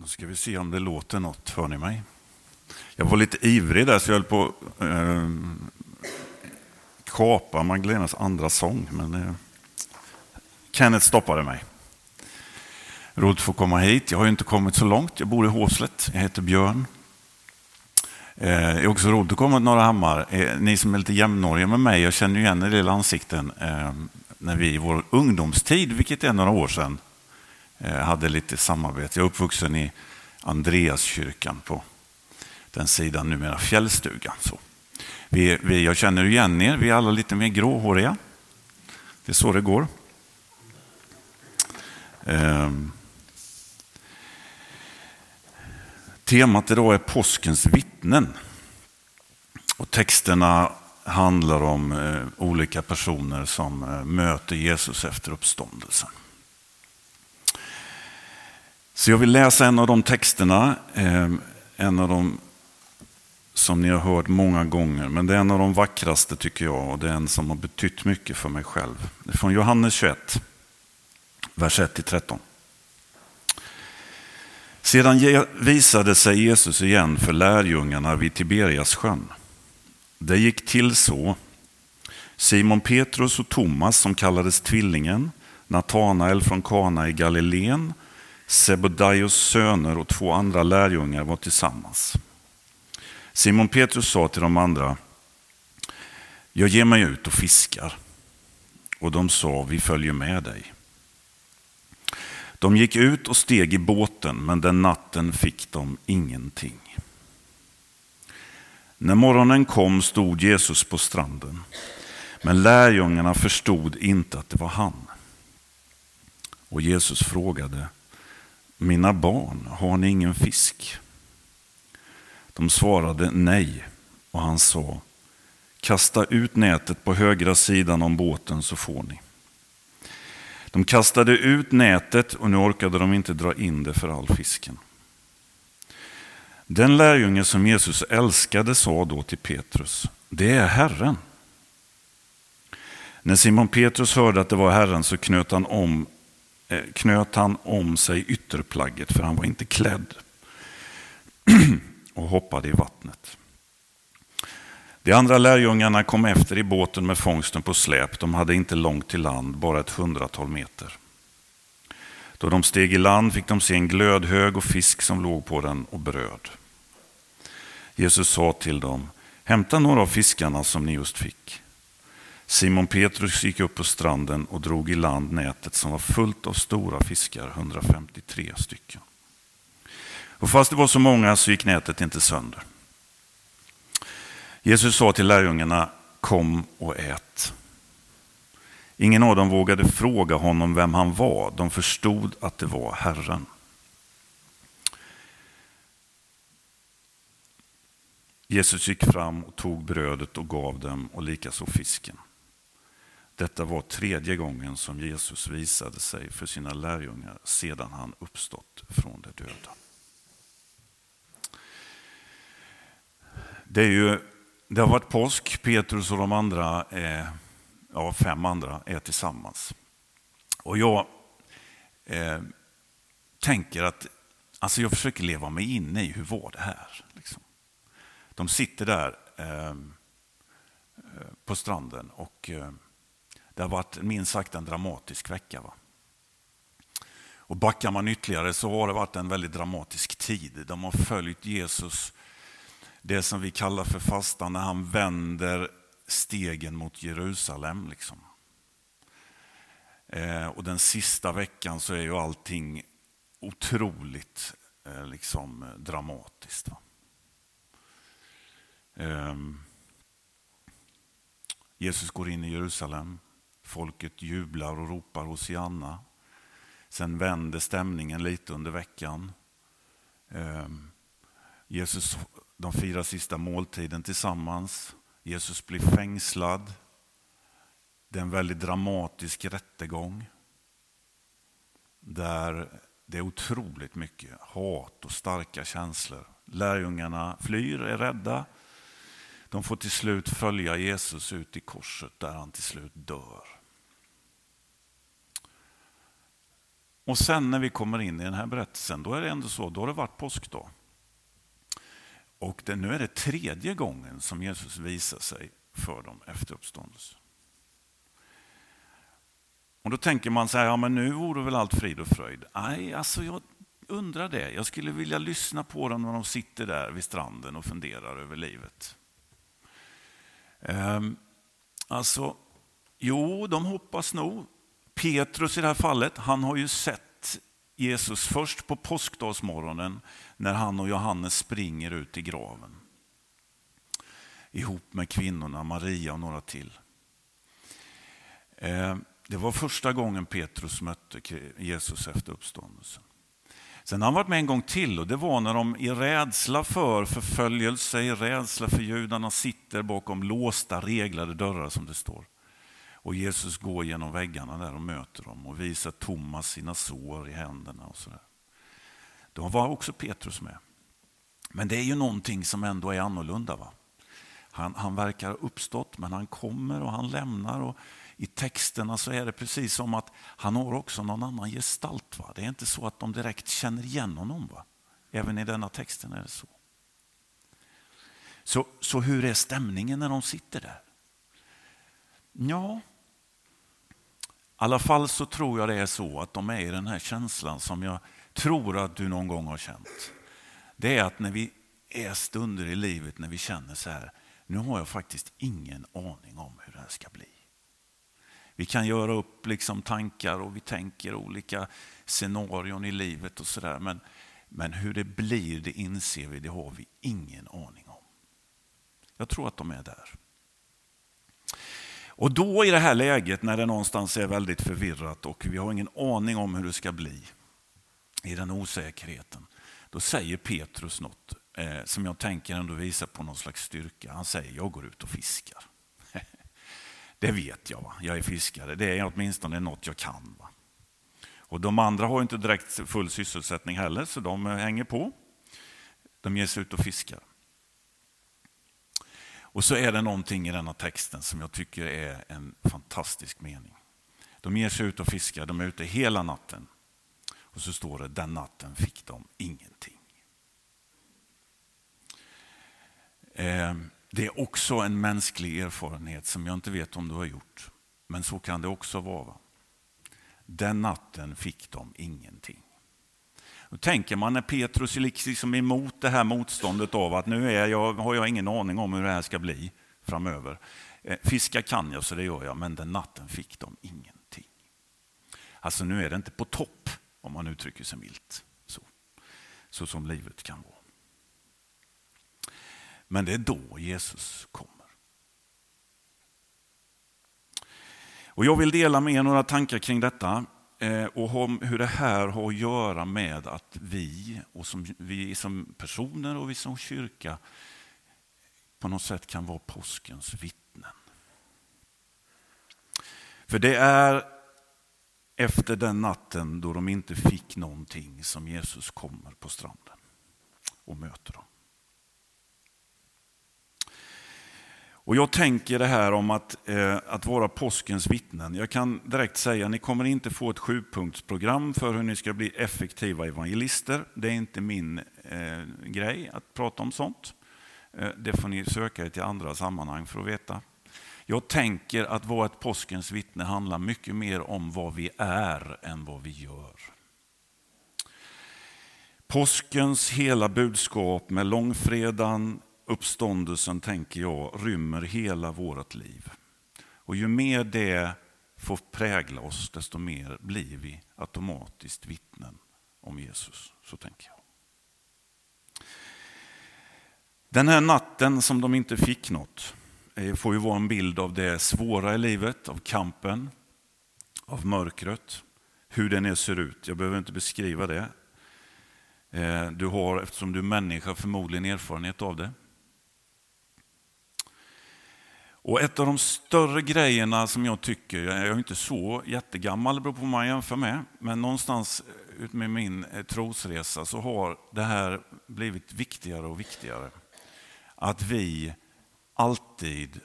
Nu ska vi se om det låter något. Hör ni mig? Jag var lite ivrig där så jag höll på att eh, kapa Magdalenas andra sång. Men eh, Kenneth stoppade mig. Roligt att få komma hit. Jag har ju inte kommit så långt. Jag bor i Håslet. Jag heter Björn. Eh, det är också roligt att komma till Norra Hammar. Eh, ni som är lite jämnåriga med mig, jag känner igen er lilla ansikten eh, när vi i vår ungdomstid, vilket är några år sedan, Eh, hade lite samarbete. Jag är uppvuxen i Andreaskyrkan på den sidan, numera Fjällstugan. Så. Vi, vi, jag känner igen er, vi är alla lite mer gråhåriga. Det är så det går. Ehm. Temat idag är påskens vittnen. Och texterna handlar om eh, olika personer som eh, möter Jesus efter uppståndelsen. Så jag vill läsa en av de texterna, ehm, en av de som ni har hört många gånger, men det är en av de vackraste tycker jag och det är en som har betytt mycket för mig själv. Det är från Johannes 21, vers 1-13. Sedan visade sig Jesus igen för lärjungarna vid Tiberias sjön. Det gick till så. Simon Petrus och Thomas, som kallades Tvillingen, Natanael från Kana i Galileen, Sebedaios söner och två andra lärjungar var tillsammans. Simon Petrus sa till de andra, jag ger mig ut och fiskar. Och de sa, vi följer med dig. De gick ut och steg i båten, men den natten fick de ingenting. När morgonen kom stod Jesus på stranden, men lärjungarna förstod inte att det var han. Och Jesus frågade, mina barn, har ni ingen fisk? De svarade nej, och han sa, kasta ut nätet på högra sidan om båten så får ni. De kastade ut nätet och nu orkade de inte dra in det för all fisken. Den lärjunge som Jesus älskade sa då till Petrus, det är Herren. När Simon Petrus hörde att det var Herren så knöt han om, Eh, knöt han om sig ytterplagget, för han var inte klädd, och hoppade i vattnet. De andra lärjungarna kom efter i båten med fångsten på släp. De hade inte långt till land, bara ett hundratal meter. Då de steg i land fick de se en glödhög och fisk som låg på den och bröd. Jesus sa till dem, hämta några av fiskarna som ni just fick. Simon Petrus gick upp på stranden och drog i land nätet som var fullt av stora fiskar, 153 stycken. Och fast det var så många så gick nätet inte sönder. Jesus sa till lärjungarna, kom och ät. Ingen av dem vågade fråga honom vem han var. De förstod att det var Herren. Jesus gick fram och tog brödet och gav dem och likaså fisken. Detta var tredje gången som Jesus visade sig för sina lärjungar sedan han uppstått från de döda. Det är ju det har varit påsk, Petrus och de andra, eh, ja, fem andra, är tillsammans. Och jag eh, tänker att, alltså jag försöker leva mig in i hur var det här? Liksom. De sitter där eh, eh på stranden och eh, det har varit minst sagt en dramatisk vecka. Va? Och backar man ytterligare så har det varit en väldigt dramatisk tid. De har följt Jesus det som vi kallar för fastan när han vänder stegen mot Jerusalem. Liksom. Eh, och den sista veckan så är ju allting otroligt eh, liksom, dramatiskt. Eh, Jesus går in i Jerusalem. Folket jublar och ropar Hosianna. Sen vänder stämningen lite under veckan. Ehm, Jesus de firar sista måltiden tillsammans. Jesus blir fängslad. Det är en väldigt dramatisk rättegång. Där det är otroligt mycket hat och starka känslor. Lärjungarna flyr, är rädda. De får till slut följa Jesus ut i korset där han till slut dör. Och sen när vi kommer in i den här berättelsen, då är det ändå så, då har det varit påskdag. Och det, nu är det tredje gången som Jesus visar sig för dem efter uppståndelsen. Och då tänker man så här, ja men nu vore väl allt frid och fröjd. Nej, alltså jag undrar det. Jag skulle vilja lyssna på dem när de sitter där vid stranden och funderar över livet. Ehm, alltså, jo, de hoppas nog. Petrus i det här fallet, han har ju sett Jesus först på påskdagsmorgonen när han och Johannes springer ut i graven. Ihop med kvinnorna, Maria och några till. Ehm, det var första gången Petrus mötte Jesus efter uppståndelsen. Sen har han varit med en gång till och det var när de i rädsla för förföljelse, i rädsla för judarna sitter bakom låsta, reglade dörrar som det står. Och Jesus går genom väggarna där och möter dem och visar Thomas sina sår i händerna och sådär. Då var också Petrus med. Men det är ju någonting som ändå är annorlunda. Va? Han, han verkar ha uppstått men han kommer och han lämnar. och i texterna så är det precis som att han har också någon annan gestalt. Va? Det är inte så att de direkt känner igen honom. Va? Även i denna texten är det så. Så, så hur är stämningen när de sitter där? Ja, i alla fall så tror jag det är så att de är i den här känslan som jag tror att du någon gång har känt. Det är att när vi är stunder i livet när vi känner så här, nu har jag faktiskt ingen aning om hur det här ska bli. Vi kan göra upp liksom tankar och vi tänker olika scenarion i livet och sådär. Men, men hur det blir, det inser vi, det har vi ingen aning om. Jag tror att de är där. Och då i det här läget när det någonstans är väldigt förvirrat och vi har ingen aning om hur det ska bli, i den osäkerheten, då säger Petrus något eh, som jag tänker ändå visar på någon slags styrka. Han säger, jag går ut och fiskar. Det vet jag. Va? Jag är fiskare. Det är åtminstone något jag kan. Va? Och De andra har inte direkt full sysselsättning heller, så de eh, hänger på. De ger sig ut och fiskar. Och så är det någonting i denna texten som jag tycker är en fantastisk mening. De ger sig ut och fiskar, de är ute hela natten. Och så står det, den natten fick de ingenting. Eh, det är också en mänsklig erfarenhet som jag inte vet om du har gjort. Men så kan det också vara. Den natten fick de ingenting. Då tänker man när Petrus är liksom, liksom emot det här motståndet av att nu är jag, har jag ingen aning om hur det här ska bli framöver. Eh, fiska kan jag så det gör jag, men den natten fick de ingenting. Alltså nu är det inte på topp om man uttrycker sig milt. Så, så som livet kan vara. Men det är då Jesus kommer. Och jag vill dela med er några tankar kring detta eh, och hur det här har att göra med att vi, och som, vi som personer och vi som kyrka på något sätt kan vara påskens vittnen. För det är efter den natten då de inte fick någonting som Jesus kommer på stranden och möter dem. Och Jag tänker det här om att, eh, att vara påskens vittnen. Jag kan direkt säga att ni kommer inte få ett sjupunktsprogram för hur ni ska bli effektiva evangelister. Det är inte min eh, grej att prata om sånt. Eh, det får ni söka er till andra sammanhang för att veta. Jag tänker att vara ett påskens vittne handlar mycket mer om vad vi är än vad vi gör. Påskens hela budskap med långfredagen, uppståndelsen, tänker jag, rymmer hela vårt liv. Och ju mer det får prägla oss, desto mer blir vi automatiskt vittnen om Jesus. Så tänker jag. Den här natten som de inte fick något eh, får ju vara en bild av det svåra i livet, av kampen, av mörkret, hur den ser ut. Jag behöver inte beskriva det. Eh, du har, eftersom du är människa, förmodligen erfarenhet av det. Och ett av de större grejerna som jag tycker, jag är inte så jättegammal, det beror på vad man jämför med, men någonstans utmed min eh, trosresa så har det här blivit viktigare och viktigare. Att vi alltid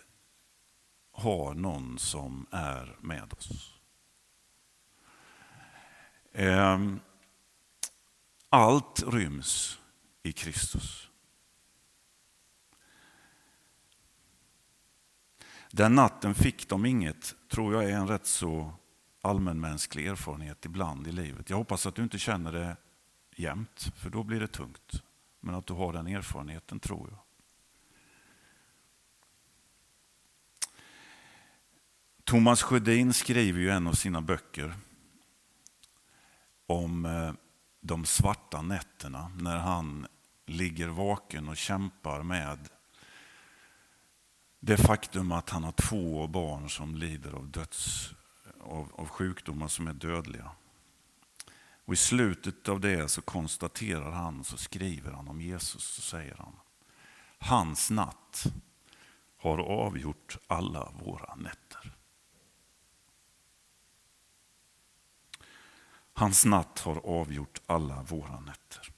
har någon som är med oss. Ehm, allt ryms i Kristus. Den natten fick de inget, tror jag är en rätt så allmänmänsklig erfarenhet ibland i livet. Jag hoppas att du inte känner det jämt, för då blir det tungt. Men att du har den erfarenheten tror jag. Thomas Sjödin skriver ju en av sina böcker om eh, de svarta nätterna när han ligger vaken och kämpar med det faktum att han har två barn som lider av, döds, av, av sjukdomar som är dödliga. Och I slutet av det så konstaterar han, så skriver han om Jesus, så säger han Hans natt har avgjort alla våra nätter. Hans natt har avgjort alla våra nätter.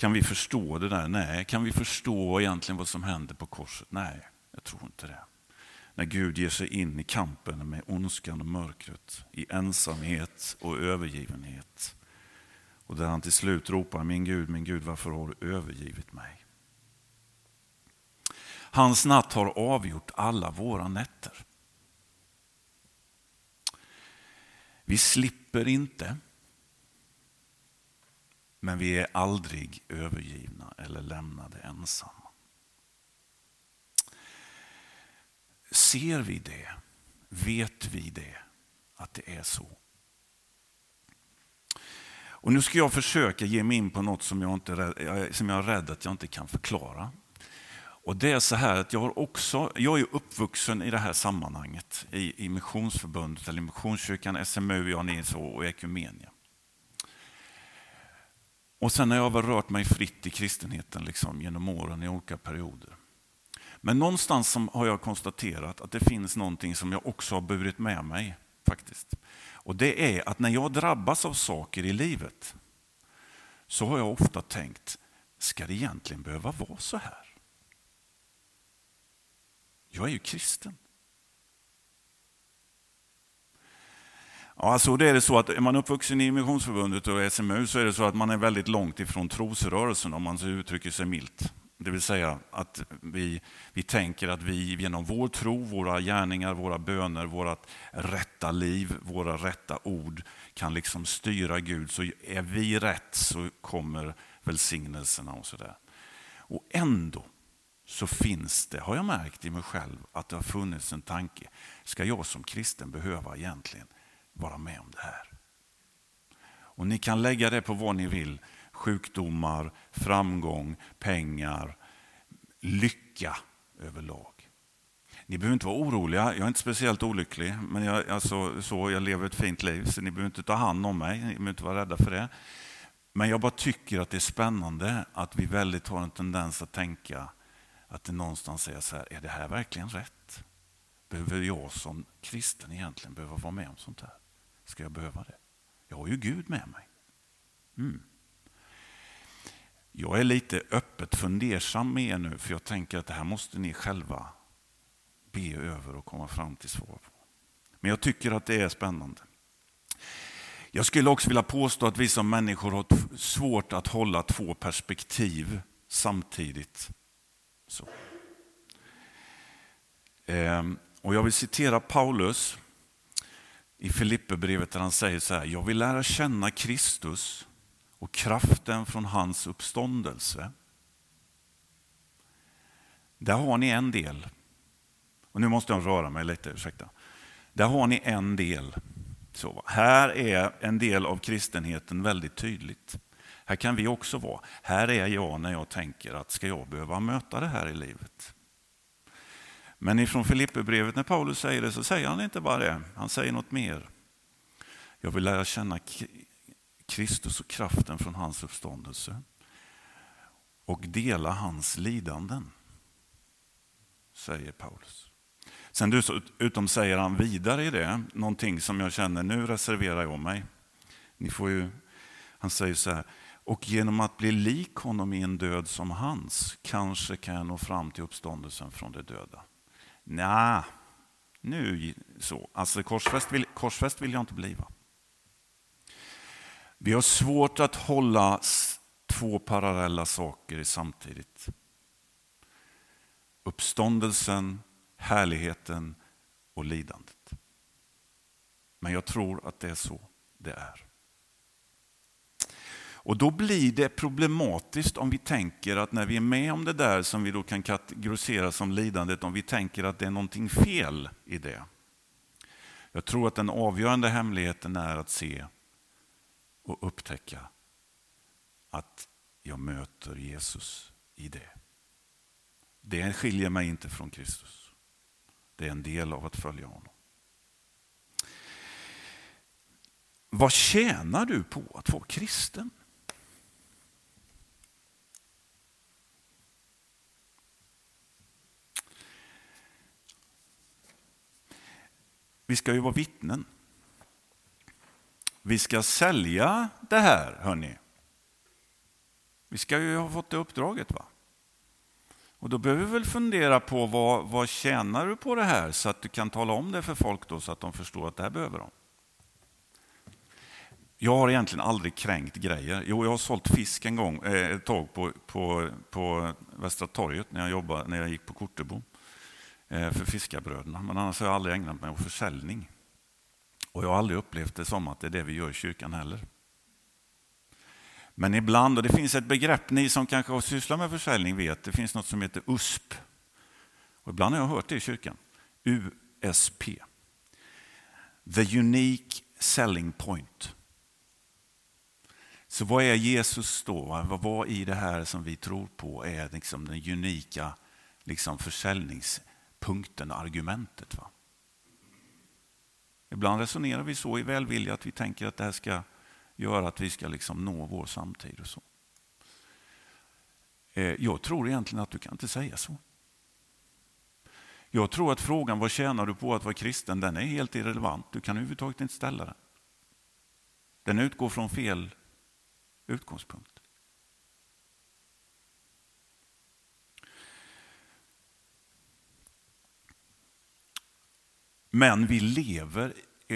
Kan vi förstå det där? Nej. Kan vi förstå egentligen vad som händer på korset? Nej, jag tror inte det. När Gud ger sig in i kampen med ondskan och mörkret, i ensamhet och övergivenhet. Och där han till slut ropar, min Gud, min Gud, varför har du övergivit mig? Hans natt har avgjort alla våra nätter. Vi slipper inte, men vi är aldrig övergivna eller lämnade ensamma. Ser vi det? Vet vi det? Att det är så? Och Nu ska jag försöka ge mig in på något som jag, inte, som jag är rädd att jag inte kan förklara. Och det är så här att jag, har också, jag är uppvuxen i det här sammanhanget i, i Missionsförbundet, eller Missionskyrkan, SMU, Jan och Ekumenia. Och sen har jag väl rört mig fritt i kristenheten liksom, genom åren i olika perioder. Men någonstans har jag konstaterat att det finns någonting som jag också har burit med mig. faktiskt. Och Det är att när jag drabbas av saker i livet så har jag ofta tänkt, ska det egentligen behöva vara så här? Jag är ju kristen. Ja, alltså det är det så att är man uppvuxen i Missionsförbundet och SMU så är det så att man är väldigt långt ifrån trosrörelsen om man uttrycker sig milt. Det vill säga att vi, vi tänker att vi genom vår tro, våra gärningar, våra böner, vårt rätta liv, våra rätta ord kan liksom styra Gud. Så är vi rätt så kommer välsignelserna och sådär. Och ändå så finns det, har jag märkt i mig själv, att det har funnits en tanke. Ska jag som kristen behöva egentligen vara med om det här? Och Ni kan lägga det på vad ni vill. Sjukdomar, framgång, pengar, lycka överlag. Ni behöver inte vara oroliga, jag är inte speciellt olycklig, men jag, alltså, så, jag lever ett fint liv, så ni behöver inte ta hand om mig, ni behöver inte vara rädda för det. Men jag bara tycker att det är spännande att vi väldigt har en tendens att tänka att det någonstans är så här, är det här verkligen rätt? Behöver jag som kristen egentligen behöva vara med om sånt här? Ska jag behöva det? Jag har ju Gud med mig. Mm. Jag är lite öppet fundersam med er nu, för jag tänker att det här måste ni själva be över och komma fram till svar på. Men jag tycker att det är spännande. Jag skulle också vilja påstå att vi som människor har svårt att hålla två perspektiv samtidigt. Så. Ehm, och jag vill citera Paulus i Filipperbrevet där han säger så här. Jag vill lära känna Kristus och kraften från hans uppståndelse. Där har ni en del. Och nu måste jag röra mig lite, ursäkta. Där har ni en del. Så, här är en del av kristenheten väldigt tydligt. Här kan vi också vara. Här är jag när jag tänker att ska jag behöva möta det här i livet? Men ifrån Filipperbrevet när Paulus säger det så säger han inte bara det. Han säger något mer. Jag vill lära känna Kristus och kraften från hans uppståndelse och dela hans lidanden, säger Paulus. Sen dessutom säger han vidare i det, någonting som jag känner, nu reserverar jag mig. Ni får ju, han säger så här, och genom att bli lik honom i en död som hans, kanske kan jag nå fram till uppståndelsen från de döda. Nej, nu så. Alltså korsfäst vill, korsfäst vill jag inte bliva. Vi har svårt att hålla två parallella saker samtidigt. Uppståndelsen, härligheten och lidandet. Men jag tror att det är så det är. Och då blir det problematiskt om vi tänker att när vi är med om det där som vi då kan kategorisera som lidandet, om vi tänker att det är någonting fel i det. Jag tror att den avgörande hemligheten är att se och upptäcka att jag möter Jesus i det. Det skiljer mig inte från Kristus. Det är en del av att följa honom. Vad tjänar du på att vara kristen? Vi ska ju vara vittnen. Vi ska sälja det här, hörni. Vi ska ju ha fått det uppdraget. va? Och Då behöver vi väl fundera på vad, vad tjänar du på det här så att du kan tala om det för folk då, så att de förstår att det här behöver de. Jag har egentligen aldrig kränkt grejer. Jo, jag har sålt fisk en gång, eh, ett tag på, på, på Västra torget när jag, jobbade, när jag gick på Kortebo Eh, för fiskarbröderna. Men annars har jag aldrig ägnat mig åt försäljning. Och jag har aldrig upplevt det som att det är det vi gör i kyrkan heller. Men ibland, och det finns ett begrepp, ni som kanske har sysslat med försäljning vet, det finns något som heter USP. Och ibland har jag hört det i kyrkan. USP. The Unique Selling Point. Så vad är Jesus då? Vad i det här som vi tror på är liksom den unika liksom punkten, argumentet? Va? Ibland resonerar vi så i välvilja att vi tänker att det här ska göra att vi ska liksom nå vår samtid. och så. Eh, jag tror egentligen att du kan inte säga så. Jag tror att frågan vad tjänar du på att vara kristen, den är helt irrelevant. Du kan överhuvudtaget inte ställa den. Den utgår från fel utgångspunkt. Men vi lever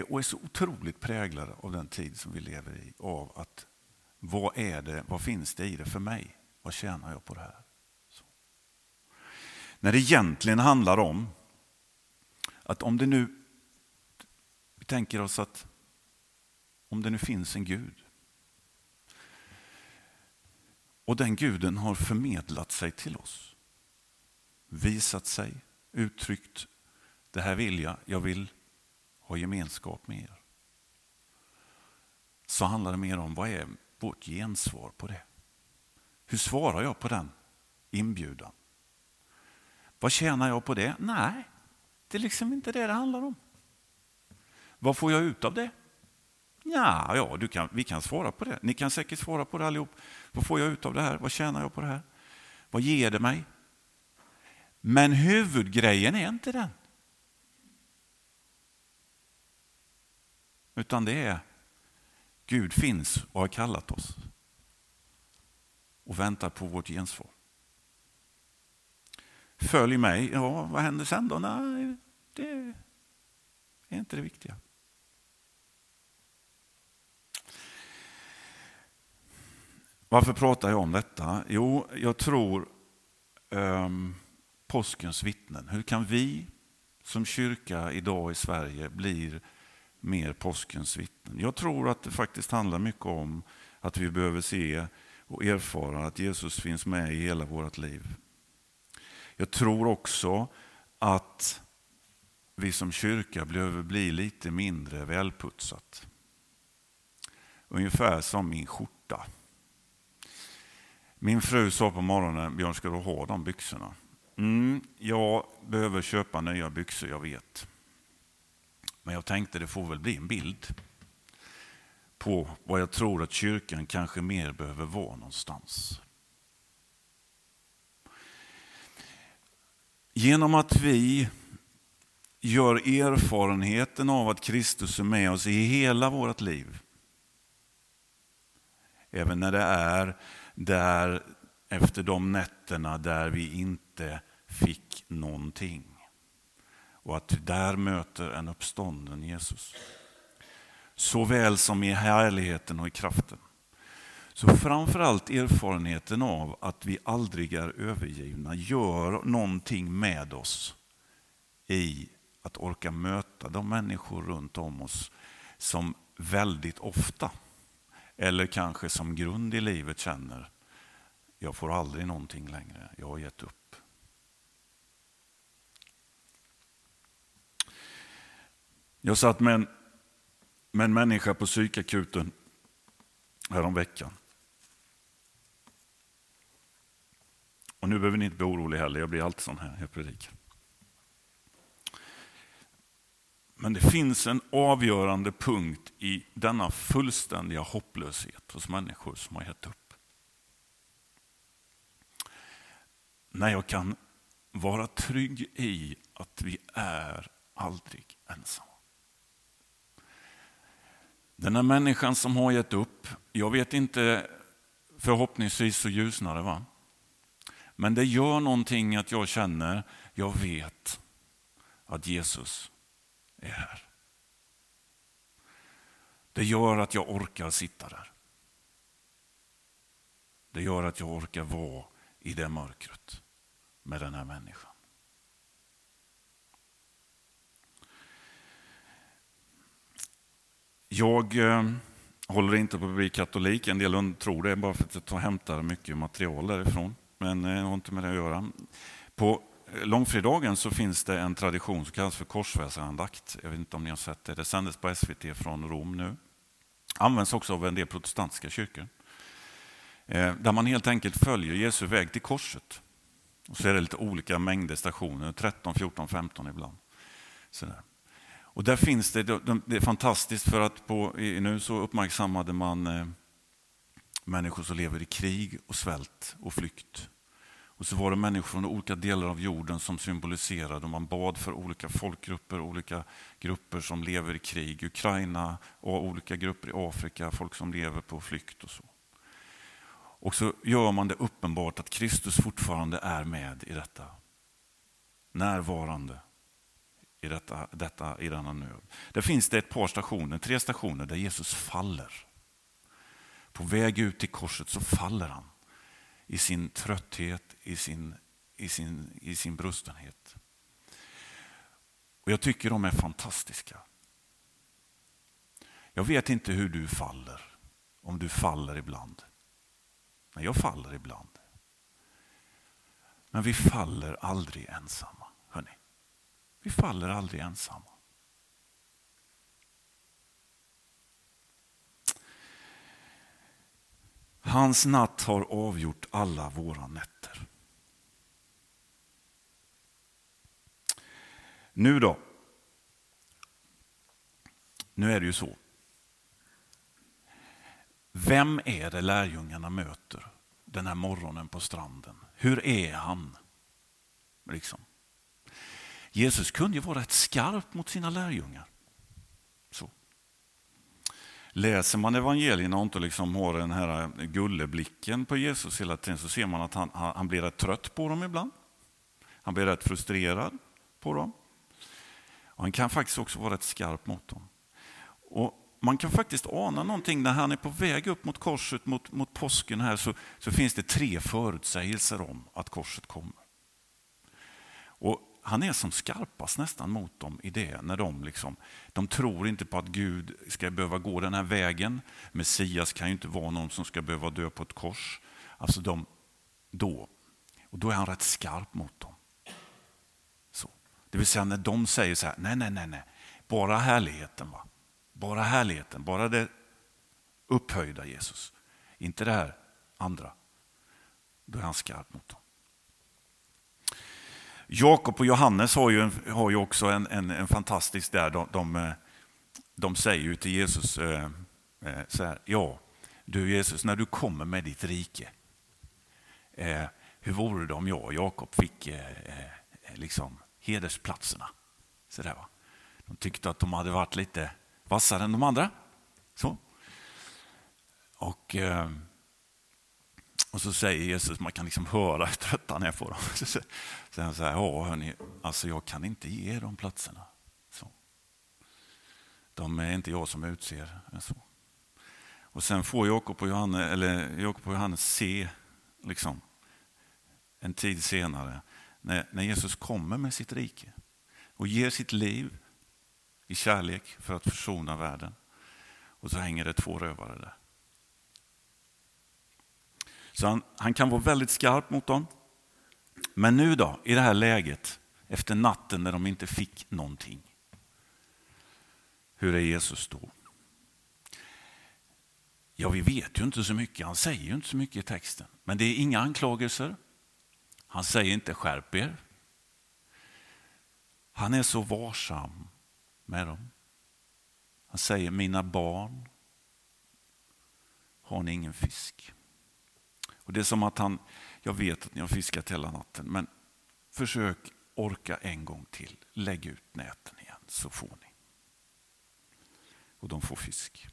och är så otroligt präglade av den tid som vi lever i. Av att vad är det, vad finns det i det för mig? Vad tjänar jag på det här? Så. När det egentligen handlar om att om det nu, vi tänker oss att om det nu finns en Gud och den guden har förmedlat sig till oss. Visat sig, uttryckt, det här vill jag, jag vill ha gemenskap med er. Så handlar det mer om vad är vårt gensvar på det? Hur svarar jag på den inbjudan? Vad tjänar jag på det? Nej, det är liksom inte det det handlar om. Vad får jag ut av det? Ja, ja du kan, vi kan svara på det. Ni kan säkert svara på det allihop. Vad får jag ut av det här? Vad tjänar jag på det här? Vad ger det mig? Men huvudgrejen är inte den. Utan det är Gud finns och har kallat oss och väntar på vårt gensvar. Följ mig, ja vad händer sen då? Nej, det är inte det viktiga. Varför pratar jag om detta? Jo, jag tror um, påskens vittnen. Hur kan vi som kyrka idag i Sverige blir mer påskens vittnen? Jag tror att det faktiskt handlar mycket om att vi behöver se och erfara att Jesus finns med i hela vårt liv. Jag tror också att vi som kyrka behöver bli lite mindre välputsat. Ungefär som min skjorta. Min fru sa på morgonen, Björn ska du ha de byxorna? Mm, jag behöver köpa nya byxor, jag vet. Men jag tänkte det får väl bli en bild på vad jag tror att kyrkan kanske mer behöver vara någonstans. Genom att vi gör erfarenheten av att Kristus är med oss i hela vårt liv. Även när det är där efter de nätterna där vi inte fick någonting. Och att vi där möter en uppstånden Jesus. såväl som i härligheten och i kraften. Så framförallt erfarenheten av att vi aldrig är övergivna gör någonting med oss i att orka möta de människor runt om oss som väldigt ofta, eller kanske som grund i livet känner, jag får aldrig någonting längre, jag har gett upp. Jag satt med en, med en människa på psykakuten häromveckan. Och nu behöver ni inte bli oroliga heller, jag blir alltid sån här, jag predikar. Men det finns en avgörande punkt i denna fullständiga hopplöshet hos människor som har gett upp. När jag kan vara trygg i att vi är aldrig ensamma. Den här människan som har gett upp, jag vet inte, förhoppningsvis så ljusnar det va? Men det gör någonting att jag känner, jag vet att Jesus är här. Det gör att jag orkar sitta där. Det gör att jag orkar vara i det mörkret med den här människan. Jag eh, håller inte på att bli katolik. En del tror det bara för att jag hämtar mycket material därifrån. Men eh, det har inte med det att göra. På eh, långfredagen så finns det en tradition som kallas för korsväsarandakt. Jag vet inte om ni har sett det. Det sändes på SVT från Rom nu. Används också av en del protestantiska kyrkor. Eh, där man helt enkelt följer Jesu väg till korset. Och så är det lite olika mängder stationer, 13, 14, 15 ibland. Sådär. Och där finns det, det är fantastiskt för att på, nu så uppmärksammade man eh, människor som lever i krig och svält och flykt. Och så var det människor från olika delar av jorden som symboliserade, man bad för olika folkgrupper, olika grupper som lever i krig, Ukraina och olika grupper i Afrika, folk som lever på flykt och så. Och så gör man det uppenbart att Kristus fortfarande är med i detta. Närvarande i, detta, detta, i denna nöd. Där finns det ett par stationer, tre stationer där Jesus faller. På väg ut till korset så faller han i sin trötthet, i sin, i sin, i sin brustenhet. Och Jag tycker de är fantastiska. Jag vet inte hur du faller, om du faller ibland. Men jag faller ibland. Men vi faller aldrig ensamma. Vi faller aldrig ensamma. Hans natt har avgjort alla våra nätter. Nu då? Nu är det ju så. Vem är det lärjungarna möter den här morgonen på stranden? Hur är han? Liksom. Jesus kunde ju vara rätt skarp mot sina lärjungar. Så. Läser man evangelierna och inte liksom har den här gulleblicken på Jesus hela tiden så ser man att han, han blir rätt trött på dem ibland. Han blir rätt frustrerad på dem. Och han kan faktiskt också vara rätt skarp mot dem. Och man kan faktiskt ana någonting när han är på väg upp mot korset, mot, mot påsken här, så, så finns det tre förutsägelser om att korset kommer. Och han är som skarpast nästan mot dem i det. När de, liksom, de tror inte på att Gud ska behöva gå den här vägen. Messias kan ju inte vara någon som ska behöva dö på ett kors. Alltså de, då, och då är han rätt skarp mot dem. Så. Det vill säga när de säger så här, nej, nej, nej, nej. bara härligheten. va? Bara härligheten, bara det upphöjda Jesus. Inte det här andra. Då är han skarp mot dem. Jakob och Johannes har ju, en, har ju också en, en, en fantastisk där. De, de, eh, de säger ju till Jesus eh, eh, så här, ja, du Jesus, när du kommer med ditt rike, eh, hur vore det om jag och Jakob fick eh, eh liksom hedersplatserna? Så där, va? De tyckte att de hade varit lite vassare än de andra. Så. Och... Och så säger Jesus, man kan liksom höra hur trött han är på dem. Så säger han så här, ja hörni, alltså jag kan inte ge de platserna. Så. De är inte jag som utser. Så. Och sen får Jakob och Johannes, eller Jakob och Johannes se, liksom, en tid senare, när, när Jesus kommer med sitt rike och ger sitt liv i kärlek för att försona världen. Och så hänger det två rövare där. Så han, han kan vara väldigt skarp mot dem. Men nu då, i det här läget, efter natten när de inte fick någonting. Hur är Jesus då? Ja, vi vet ju inte så mycket. Han säger ju inte så mycket i texten. Men det är inga anklagelser. Han säger inte skärp er. Han är så varsam med dem. Han säger mina barn, har ni ingen fisk? Och Det är som att han, jag vet att ni har fiskat hela natten, men försök orka en gång till. Lägg ut näten igen så får ni. Och de får fisk.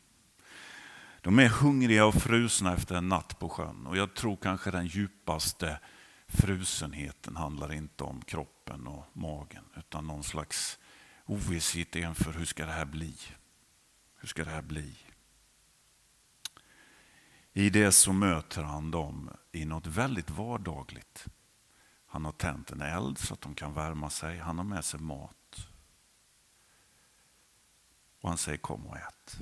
De är hungriga och frusna efter en natt på sjön och jag tror kanske den djupaste frusenheten handlar inte om kroppen och magen utan någon slags ovisshet inför hur ska det här bli? Hur ska det här bli? I det så möter han dem i något väldigt vardagligt. Han har tänt en eld så att de kan värma sig. Han har med sig mat. Och han säger kom och ät.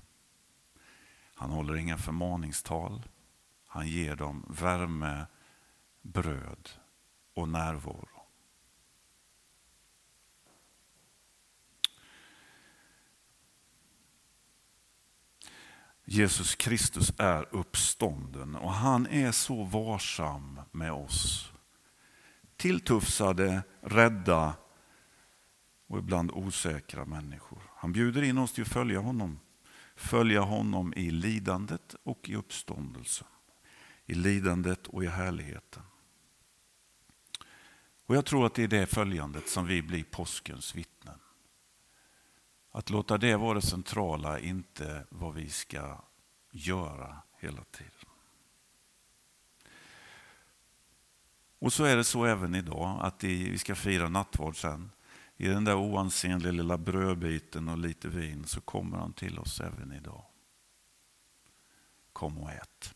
Han håller inga förmaningstal. Han ger dem värme, bröd och närvaro. Jesus Kristus är uppstånden och han är så varsam med oss. Tilltufsade, rädda och ibland osäkra människor. Han bjuder in oss till att följa honom. Följa honom i lidandet och i uppståndelsen. I lidandet och i härligheten. Och Jag tror att det är det följandet som vi blir påskens vittnen. Att låta det vara det centrala, inte vad vi ska göra hela tiden. Och så är det så även idag, att vi ska fira nattvard sen. I den där oansenliga lilla brödbiten och lite vin så kommer han till oss även idag. Kom och ät.